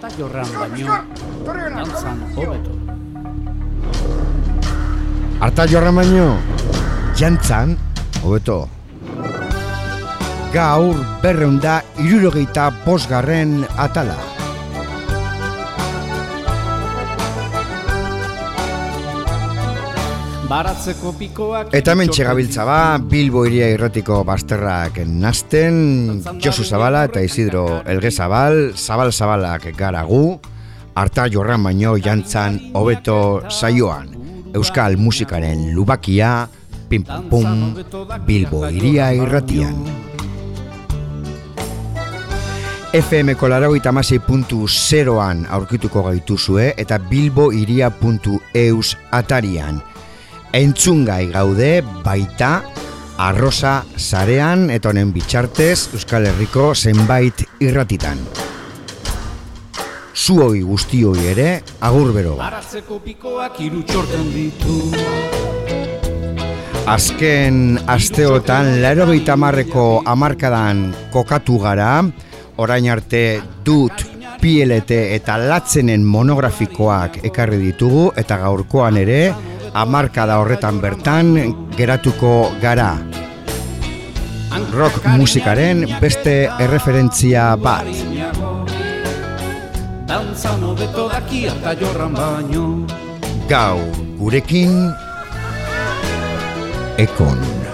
Arta jorran baino, dantzan hobeto. Arta jorran baino, jantzan hobeto. Gaur berreunda irurogeita posgarren atala. Baratzeko pikoak... Eta hemen txegabiltza ba, Bilbo iria irratiko basterrak nazten, Josu Zabala eta Isidro Elge Zabal, Zabal Zabalak garagu, harta jorran baino jantzan hobeto saioan. Euskal musikaren lubakia, pim pum pum, Bilbo iria irratian. FM kolarau puntu zeroan aurkituko gaituzue eta bilboiria.eus atarian. Entzungai gaude baita arrosa zarean eta honen bitxartez Euskal Herriko zenbait irratitan. Zuoi guztioi ere agur bero. Baratzeko pikoak irutxorten ditu. Azken asteotan laro marreko amarkadan kokatu gara, orain arte dut PLT eta latzenen monografikoak ekarri ditugu eta gaurkoan ere amarkada horretan bertan geratuko gara. Rock musikaren beste erreferentzia bat. Dantzan hobeto daki eta jorran baino. Gau gurekin ekon.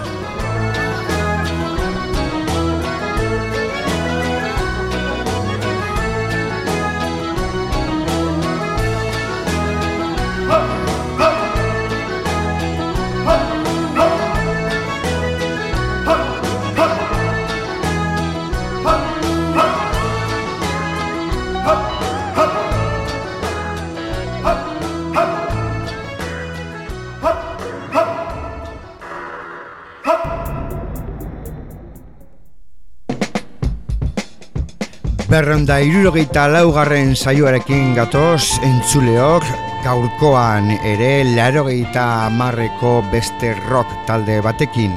Berrenda irurogeita laugarren saioarekin gatoz entzuleok gaurkoan ere larogeita marreko beste rock talde batekin.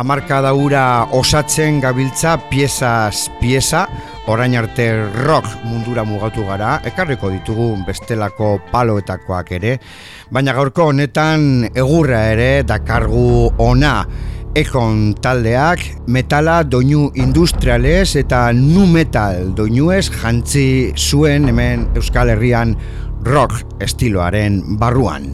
Amarka daura osatzen gabiltza piezaz pieza, orain arte rock mundura mugatu gara, ekarriko ditugu bestelako paloetakoak ere, baina gaurko honetan egurra ere dakargu ona. Ekon taldeak metala doinu industrialez eta nu metal doinuez jantzi zuen hemen Euskal Herrian rock estiloaren barruan.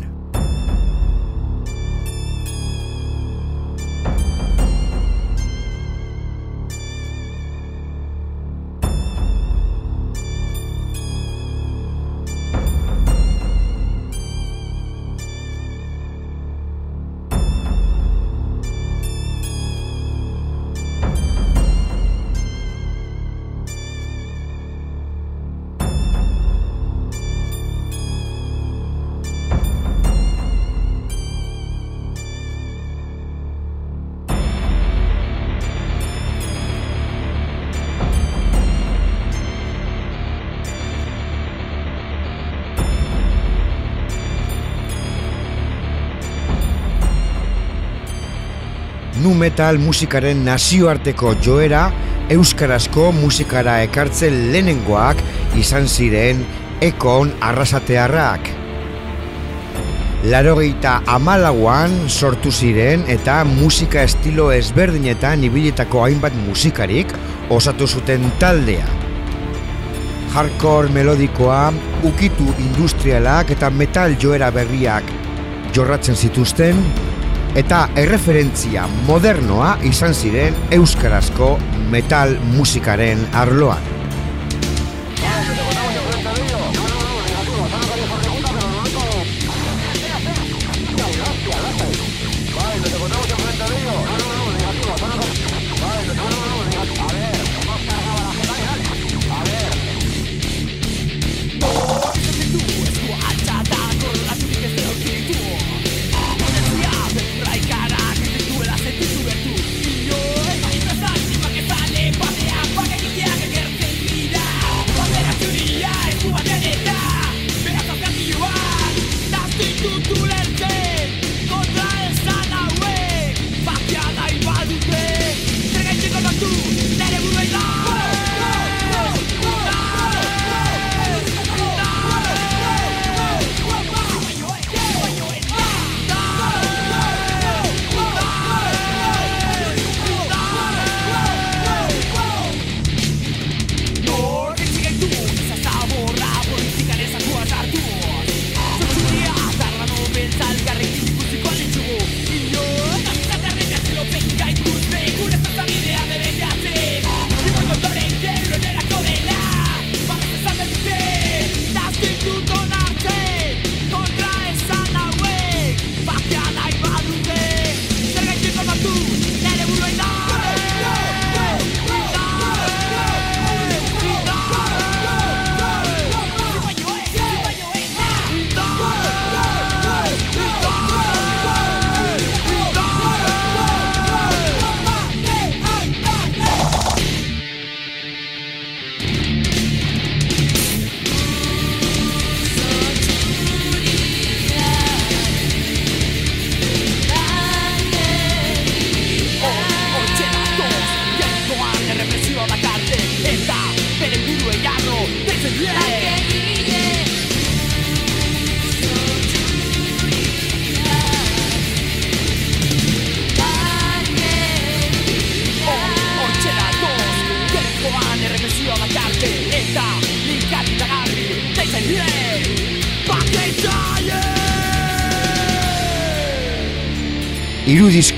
Nu metal musikaren nazioarteko joera euskarazko musikara ekartzen lehenengoak izan ziren ekon arrasatearrak. Larogeita amalaguan sortu ziren eta musika estilo ezberdinetan ibilitako hainbat musikarik osatu zuten taldea. Hardcore melodikoa, ukitu industrialak eta metal joera berriak jorratzen zituzten, eta erreferentzia modernoa izan ziren euskarazko metal musikaren arloan.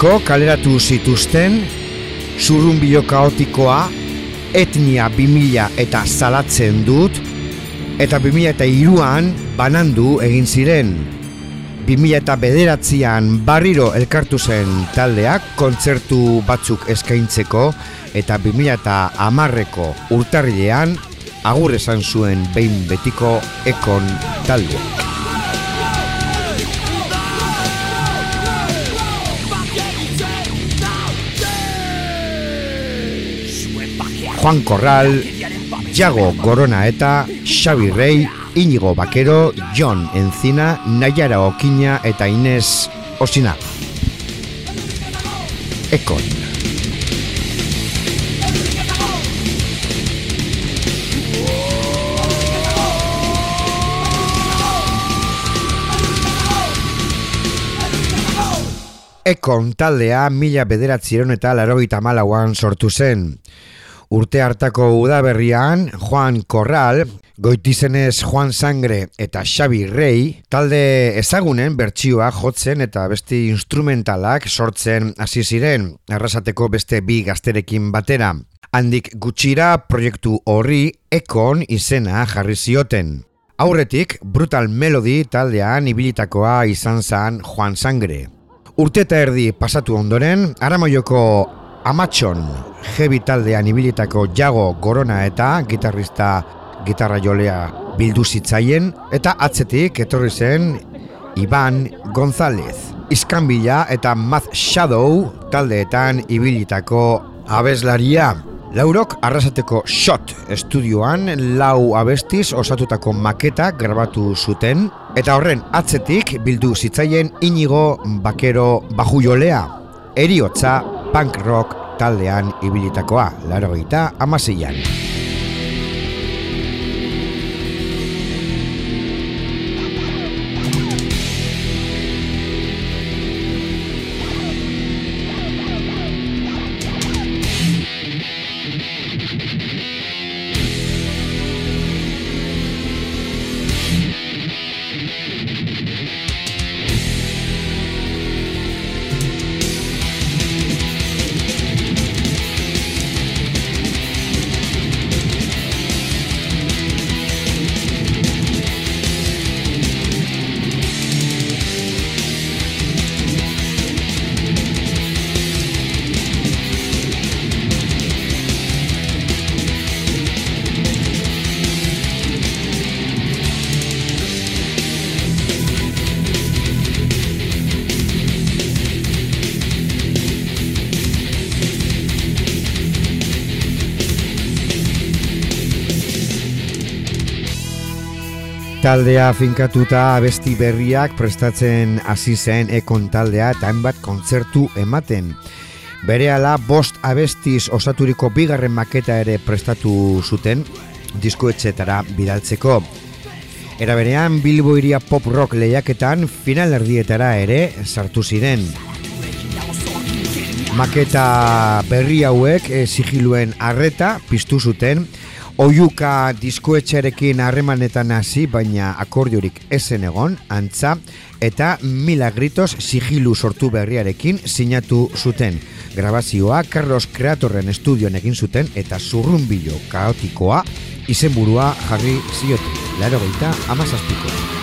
Irudizko kaleratu zituzten, zurrunbio kaotikoa, etnia 2000 eta salatzen dut, eta 2000 eta iruan banandu egin ziren. 2000 eta bederatzean barriro elkartu zen taldeak kontzertu batzuk eskaintzeko eta 2000 eta amarreko urtarrilean agur esan zuen behin betiko ekon taldeak. Juan Corral, Jago Gorona eta Xabi Rey, Inigo Bakero, John Encina, Nayara Okina eta Inez Osina. Ekon. Ekon taldea mila bederatziron eta larogeita malauan sortu zen. Urte hartako udaberrian, Juan Corral, goitizenez Juan Sangre eta Xabi Rey, talde ezagunen bertsioa jotzen eta beste instrumentalak sortzen hasi ziren, arrasateko beste bi gazterekin batera. Handik gutxira proiektu horri ekon izena jarri zioten. Aurretik, Brutal Melody taldean ibilitakoa izan zen Juan Sangre. Urte eta erdi pasatu ondoren, Aramoioko Amatxon, heavy taldean ibilitako jago gorona eta gitarrista gitarra jolea bildu zitzaien eta atzetik etorri zen Iban González. Iskanbila eta Math Shadow taldeetan ibilitako abeslaria. Laurok arrasateko shot estudioan lau abestiz osatutako maketa grabatu zuten eta horren atzetik bildu zitzaien inigo bakero baju jolea. Eriotza punk rock taldean ibilitakoa, laro gita amazeian. Taldea finkatuta abesti berriak prestatzen hasi zen ekon taldea eta hainbat kontzertu ematen. Berehala bost abestiz osaturiko bigarren maketa ere prestatu zuten diskoetxetara bidaltzeko. Era berean Bilbo iria pop rock lehiaketan final erdietara ere sartu ziren. Maketa berri hauek e, sigiluen arreta piztu zuten Oiuka diskoetxerekin harremanetan hasi, baina akordiorik esen egon, antza, eta milagritos sigilu sortu berriarekin sinatu zuten. Grabazioa Carlos Creatorren estudioan egin zuten eta zurrunbilo kaotikoa izenburua jarri zioten. Laro gaita, amazazpiko.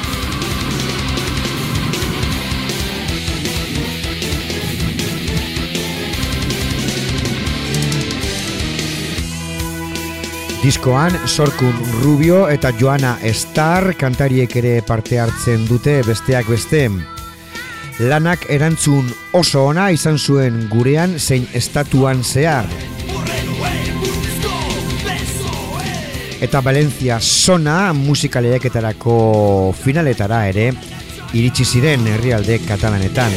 Diskoan Sorkun Rubio eta Joana Star kantariek ere parte hartzen dute besteak beste. Lanak erantzun oso ona izan zuen gurean zein estatuan zehar. Eta Valencia Sona musikaleeketarako finaletara ere iritsi ziren herrialde katalanetan.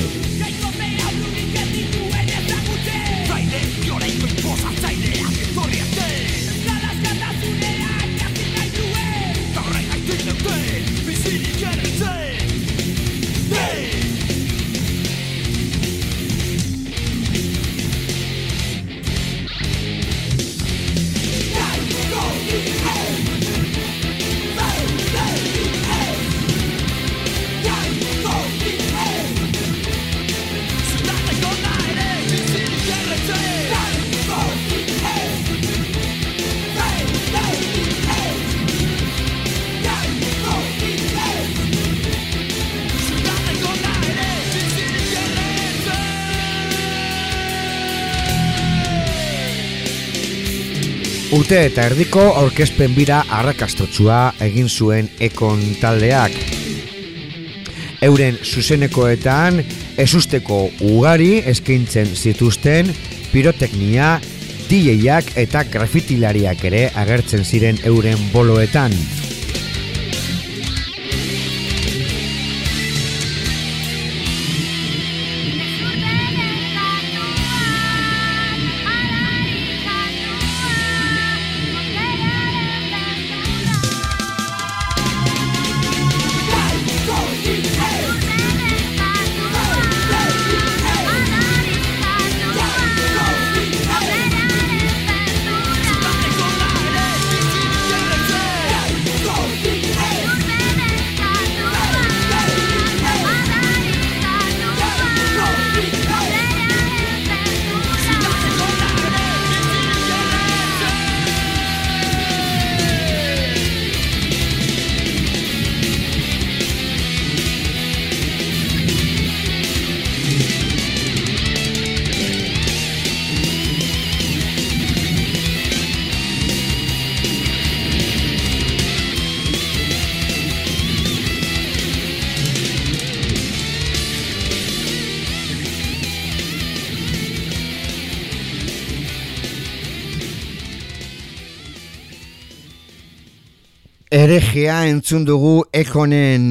Urte eta erdiko aurkezpen bira arrakastotsua egin zuen ekon taldeak. Euren zuzenekoetan ezusteko ugari eskaintzen zituzten piroteknia, DJak eta grafitilariak ere agertzen ziren euren boloetan. Eregea entzun dugu ekonen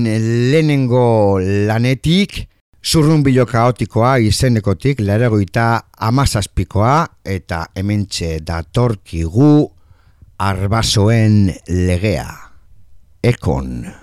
lehenengo lanetik, zurrunbilo kaotikoa izenekotik, leheragoita amazazpikoa, eta hementxe datorkigu arbasoen legea. Ekon.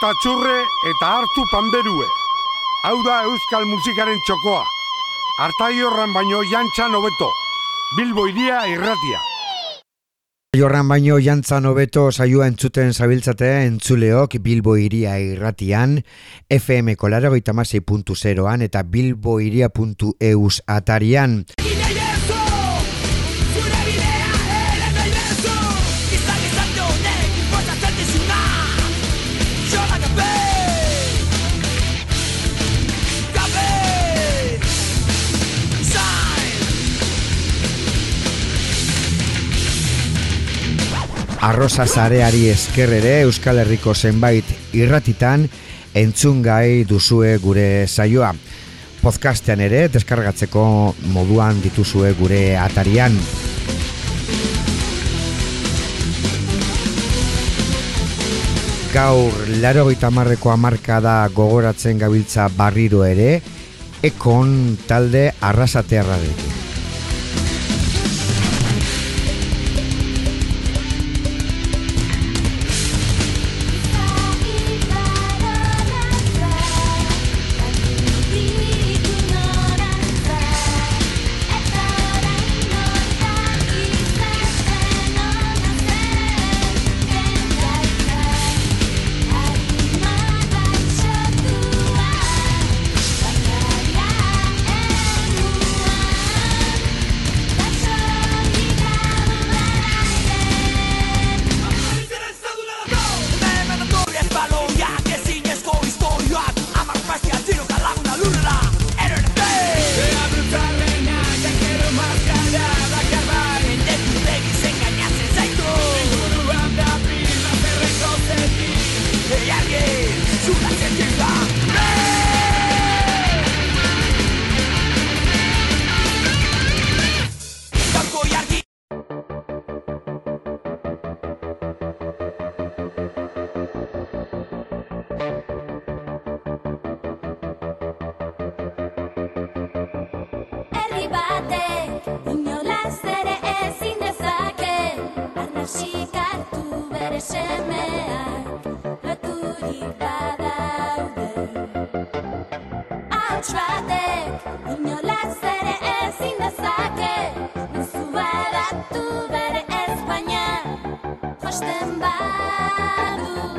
Txurre eta hartu panderue. Hau da euskal musikaren txokoa. Artai horran baino jantxan hobeto. Bilbo iria irratia. Jorran baino jantzan hobeto saioa entzuten zabiltzate entzuleok Bilbo iria irratian, FM kolaro zeroan eta bilboiria.eus atarian. Arroza zareari esker ere Euskal Herriko zenbait irratitan entzungai duzue gure saioa. Podcastean ere deskargatzeko moduan dituzue gure atarian. Gaur laro marreko amarka da gogoratzen gabiltza barriro ere, ekon talde arrasatearra dut. Gure semeak Loturita daude Hauts batek Inolaz ere ezin dezake Nizu badatu bere Espainia Josten badu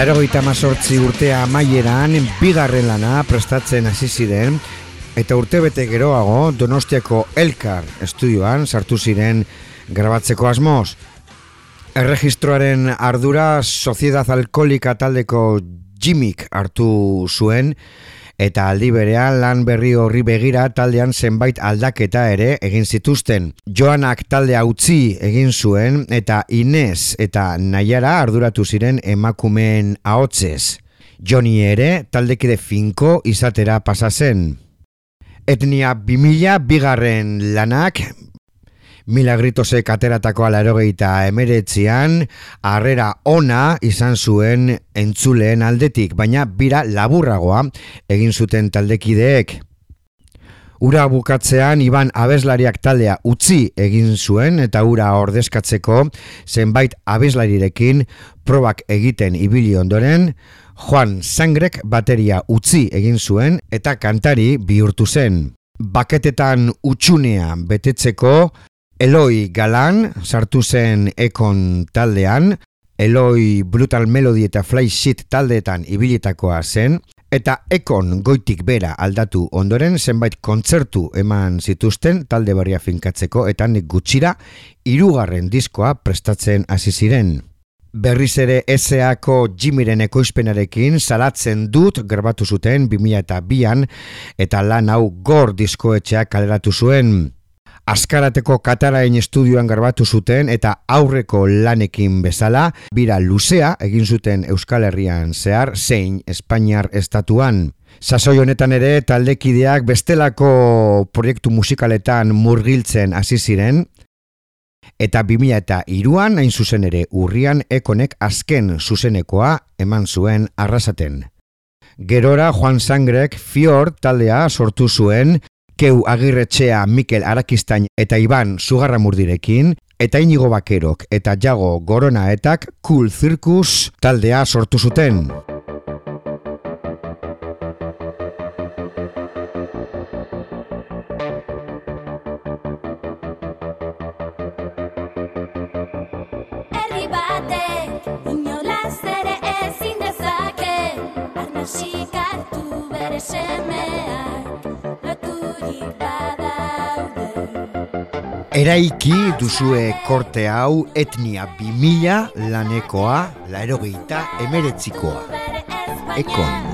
Laro mazortzi urtea amaieran bigarren lana prestatzen hasi ziren eta urtebete geroago Donostiako Elkar estudioan sartu ziren grabatzeko asmoz. Erregistroaren ardura Sociedad Alkolika taldeko Jimik hartu zuen eta aldi berean lan berri horri begira taldean zenbait aldaketa ere egin zituzten. Joanak taldea utzi egin zuen eta Inez eta Naiara arduratu ziren emakumeen ahotzez. Joni ere taldekide finko izatera pasa zen. Etnia 2000 bigarren lanak Milagritose kateratako alarogeita emeretzian, harrera ona izan zuen entzuleen aldetik, baina bira laburragoa egin zuten taldekideek. Ura bukatzean Iban abeslariak taldea utzi egin zuen eta ura ordezkatzeko zenbait abeslarirekin probak egiten ibili ondoren, Juan Sangrek bateria utzi egin zuen eta kantari bihurtu zen. Baketetan utxunea betetzeko Eloi Galan sartu zen Ekon taldean, Eloi Brutal Melody eta Fly Shit taldeetan ibilitakoa zen, eta Ekon goitik bera aldatu ondoren zenbait kontzertu eman zituzten talde barria finkatzeko eta nik gutxira irugarren diskoa prestatzen hasi ziren. Berriz ere eseako Jimiren ekoizpenarekin salatzen dut grabatu zuten 2002an eta lan hau gor diskoetxeak kaleratu zuen. Askarateko Katarain estudioan garbatu zuten eta aurreko lanekin bezala, bira luzea egin zuten Euskal Herrian zehar zein Espainiar estatuan. Sasoi honetan ere taldekideak bestelako proiektu musikaletan murgiltzen hasi ziren eta 2000 eta iruan hain zuzen ere urrian ekonek azken zuzenekoa eman zuen arrasaten. Gerora Juan Sangrek Fior taldea sortu zuen Keu Agirretxea Mikel Arakistain eta Iban Sugarramurdirekin, eta inigo bakerok eta jago goronaetak Cool Circus taldea sortu zuten. Eraiki duzue korte hau etnia bimila lanekoa, laerogeita emeretzikoa. Ekon.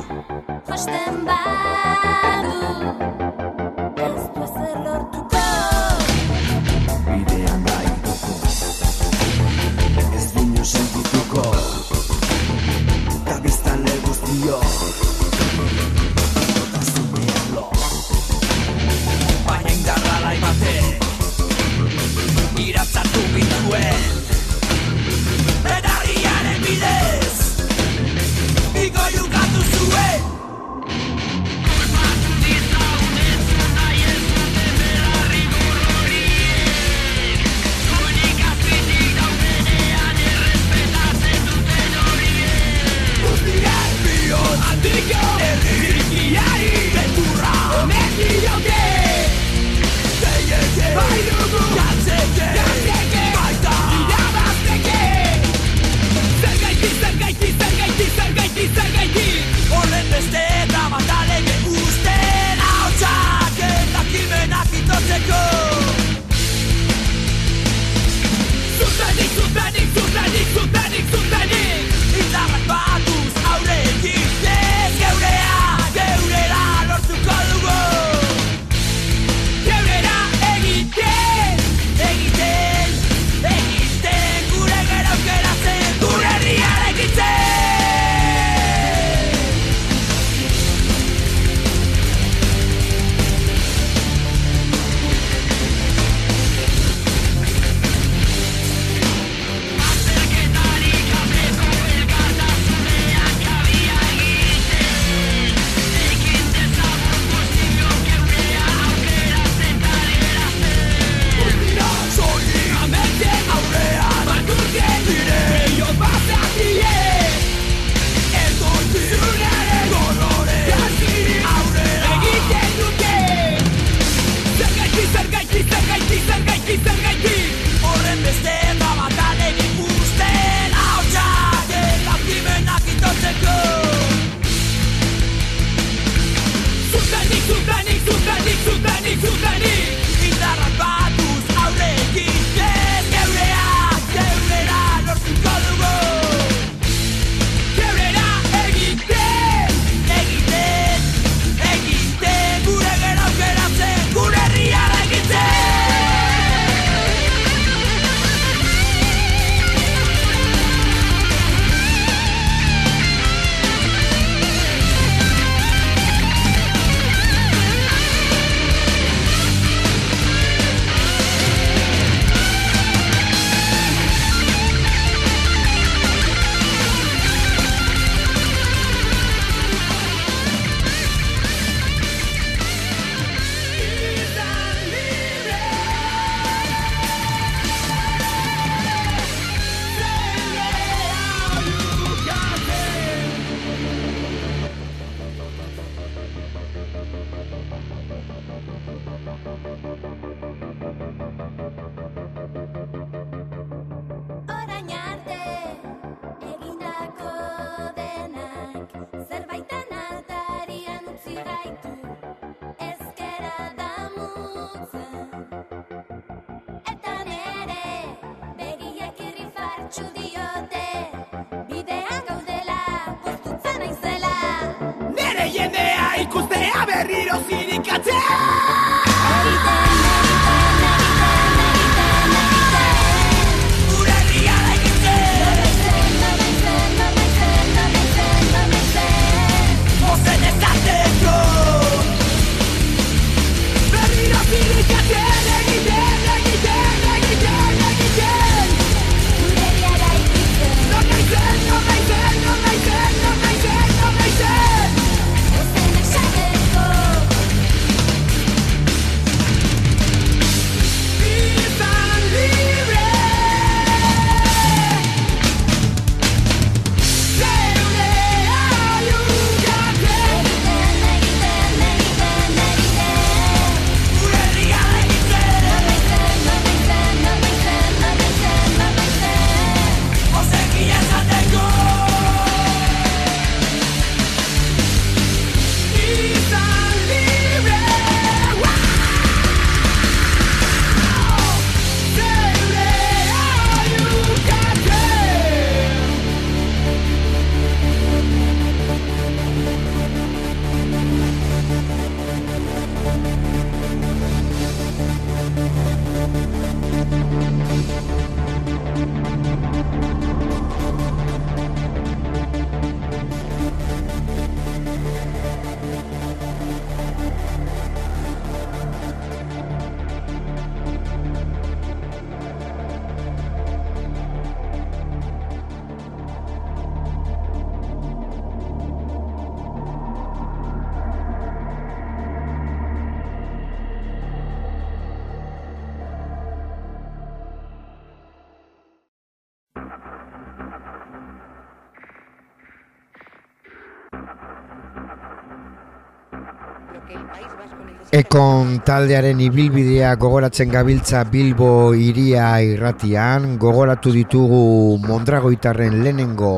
Ekon taldearen ibilbidea gogoratzen gabiltza Bilbo iria irratian, gogoratu ditugu Mondragoitarren lehenengo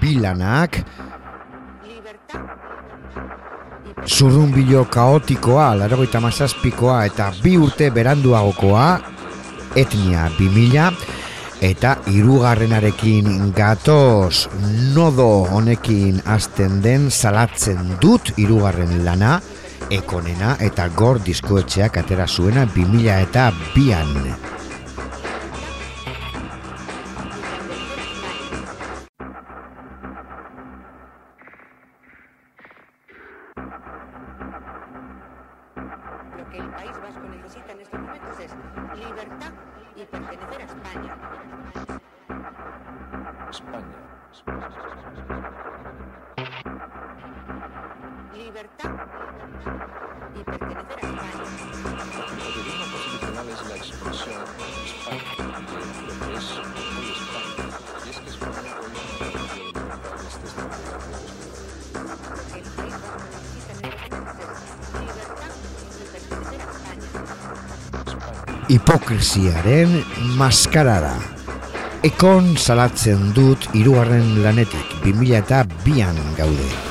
bilanak, Zurrunbilo kaotikoa, laragoita mazazpikoa eta bi urte beranduagokoa, etnia 2000, eta irugarrenarekin gatoz nodo honekin hasten den salatzen dut irugarren lana, ekonena eta gor diskoetxeak atera zuena 2000 eta bian. Hipokrisiaren maskarada. Ekon salatzen dut hirugarren lanetik, 2000 eta bian gaude.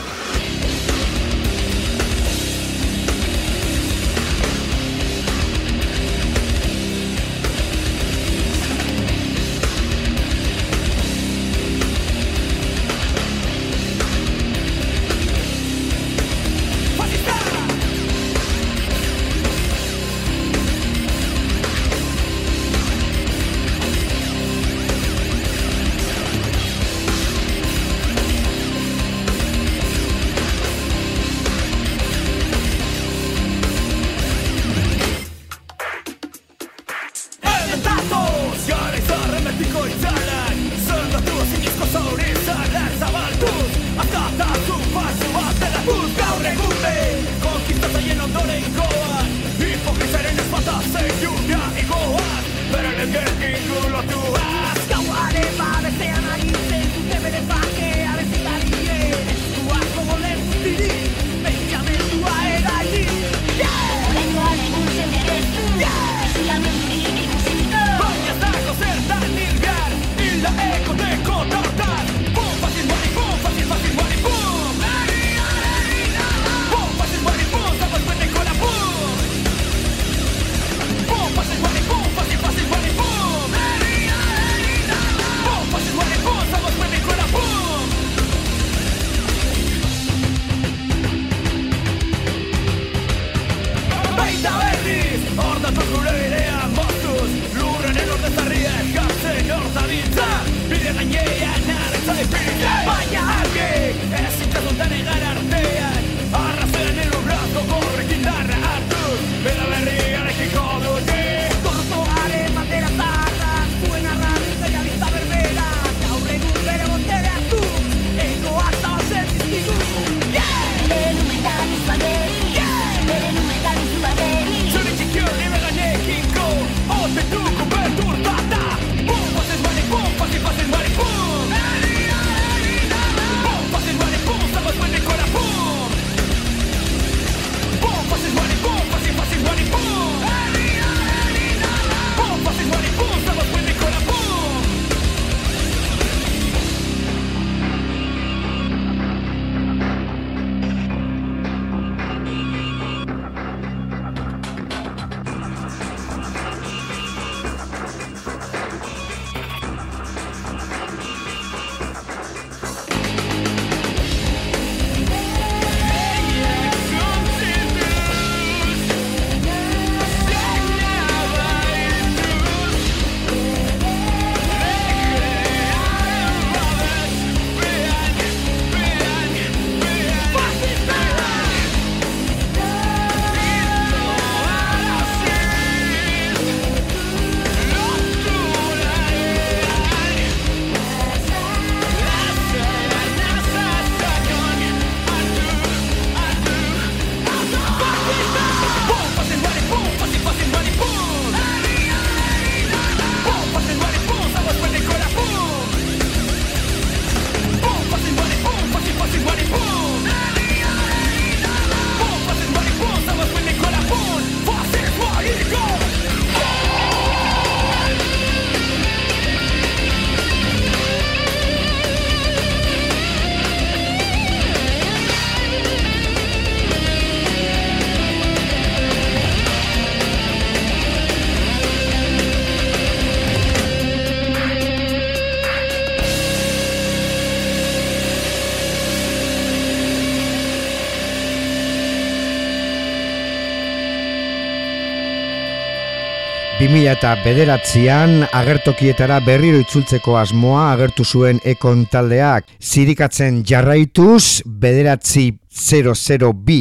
Bimila eta bederatzean agertokietara berriro itzultzeko asmoa agertu zuen ekon taldeak. Zirikatzen jarraituz bederatzi 002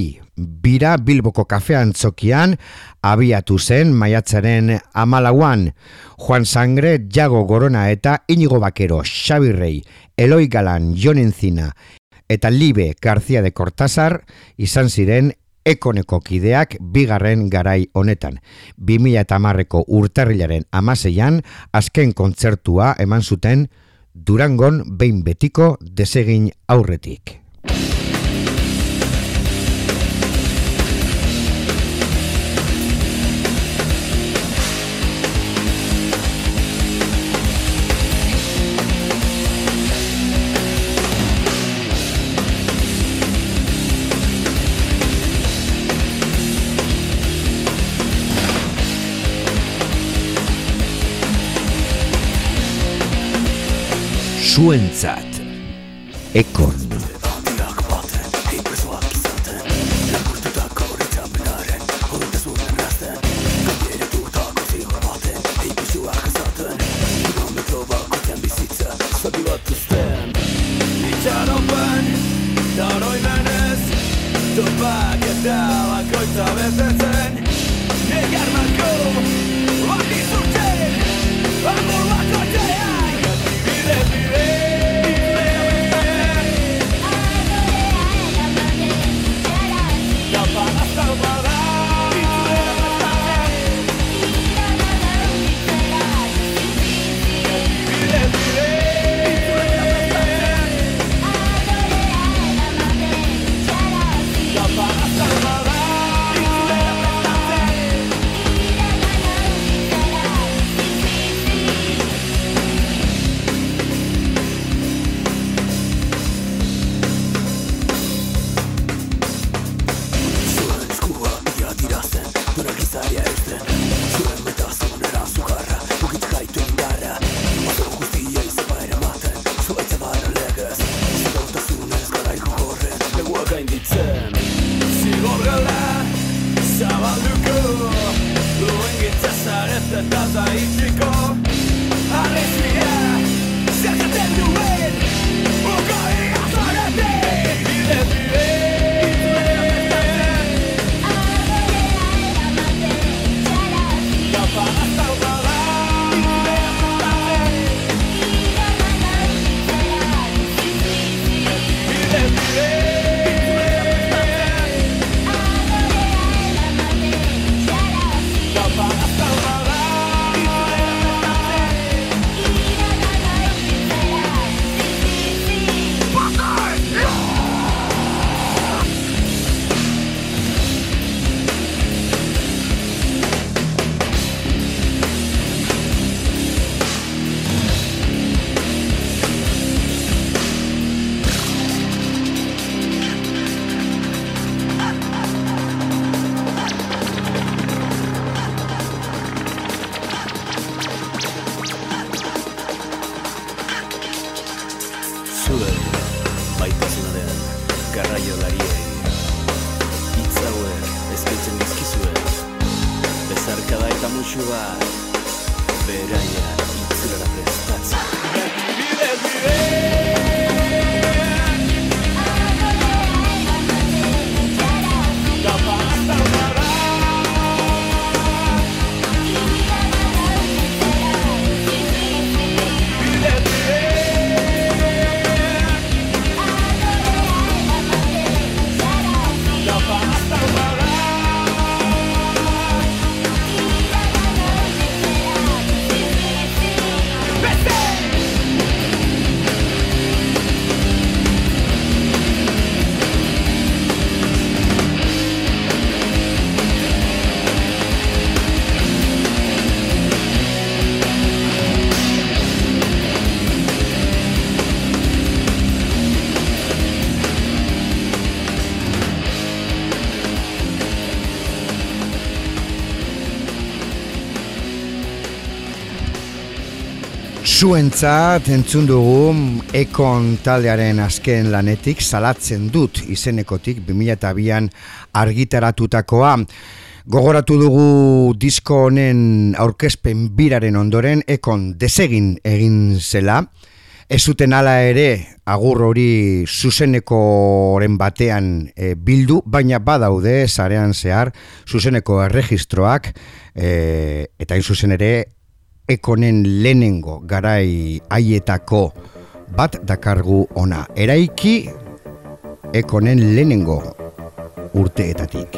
bira Bilboko kafean txokian abiatu zen maiatzaren amalauan. Juan Sangre, Jago Gorona eta Inigo Bakero, Xabirrei, Eloi Galan, Jon Enzina eta Libe García de Cortázar izan ziren ekoneko kideak bigarren garai honetan. 2000 eta marreko urtarrilaren amaseian, azken kontzertua eman zuten Durangon behin betiko desegin aurretik. Zuentzat. Ekon. Itxaropen, daroimenez Topak eta bakoitza betetzen Negar mako, baki zurtzen Amor bakoitzean Hey, hey. Zuentzat entzun dugu Ekon taldearen azken lanetik salatzen dut izenekotik 2002an argitaratutakoa. Gogoratu dugu disko honen aurkezpen biraren ondoren Ekon desegin egin zela. Ez zuten hala ere agur hori zuzenekoren batean e, bildu, baina badaude zarean zehar zuzeneko erregistroak e, eta hain zuzen ere ekonen lehenengo garai haietako bat dakargu ona. Eraiki ekonen lehenengo urteetatik.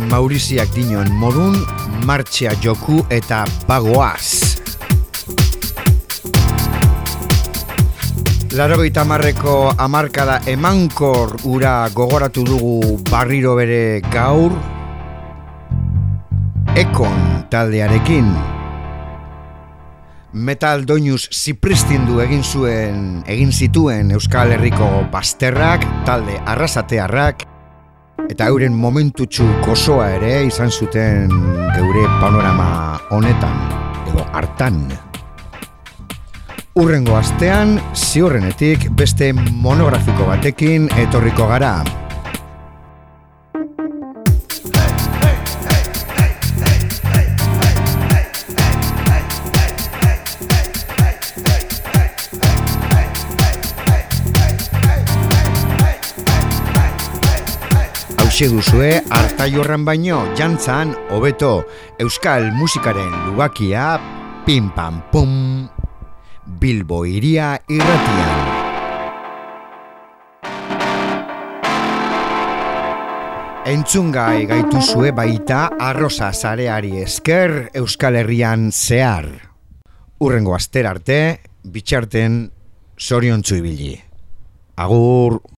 Mauriziak dinon modun, martxea joku eta bagoaz. Larogeita marreko amarkada emankor ura gogoratu dugu barriro bere gaur, Ekon taldearekin. Metal doinuz zipristindu egin zuen, egin zituen Euskal Herriko bazterrak, talde arrasatearrak, eta euren momentutxu gozoa ere izan zuten geure panorama honetan, edo hartan. Urrengo astean, ziurrenetik beste monografiko batekin etorriko gara. Hauxe duzue, hartai horren baino, jantzan, hobeto, euskal musikaren lubakia, pim pam pum, Bilbo iria irratian. Entzungai gaituzue baita arroza zareari esker Euskal Herrian zehar. Urrengo aster arte, bitxarten zoriontzu ibili. Agur!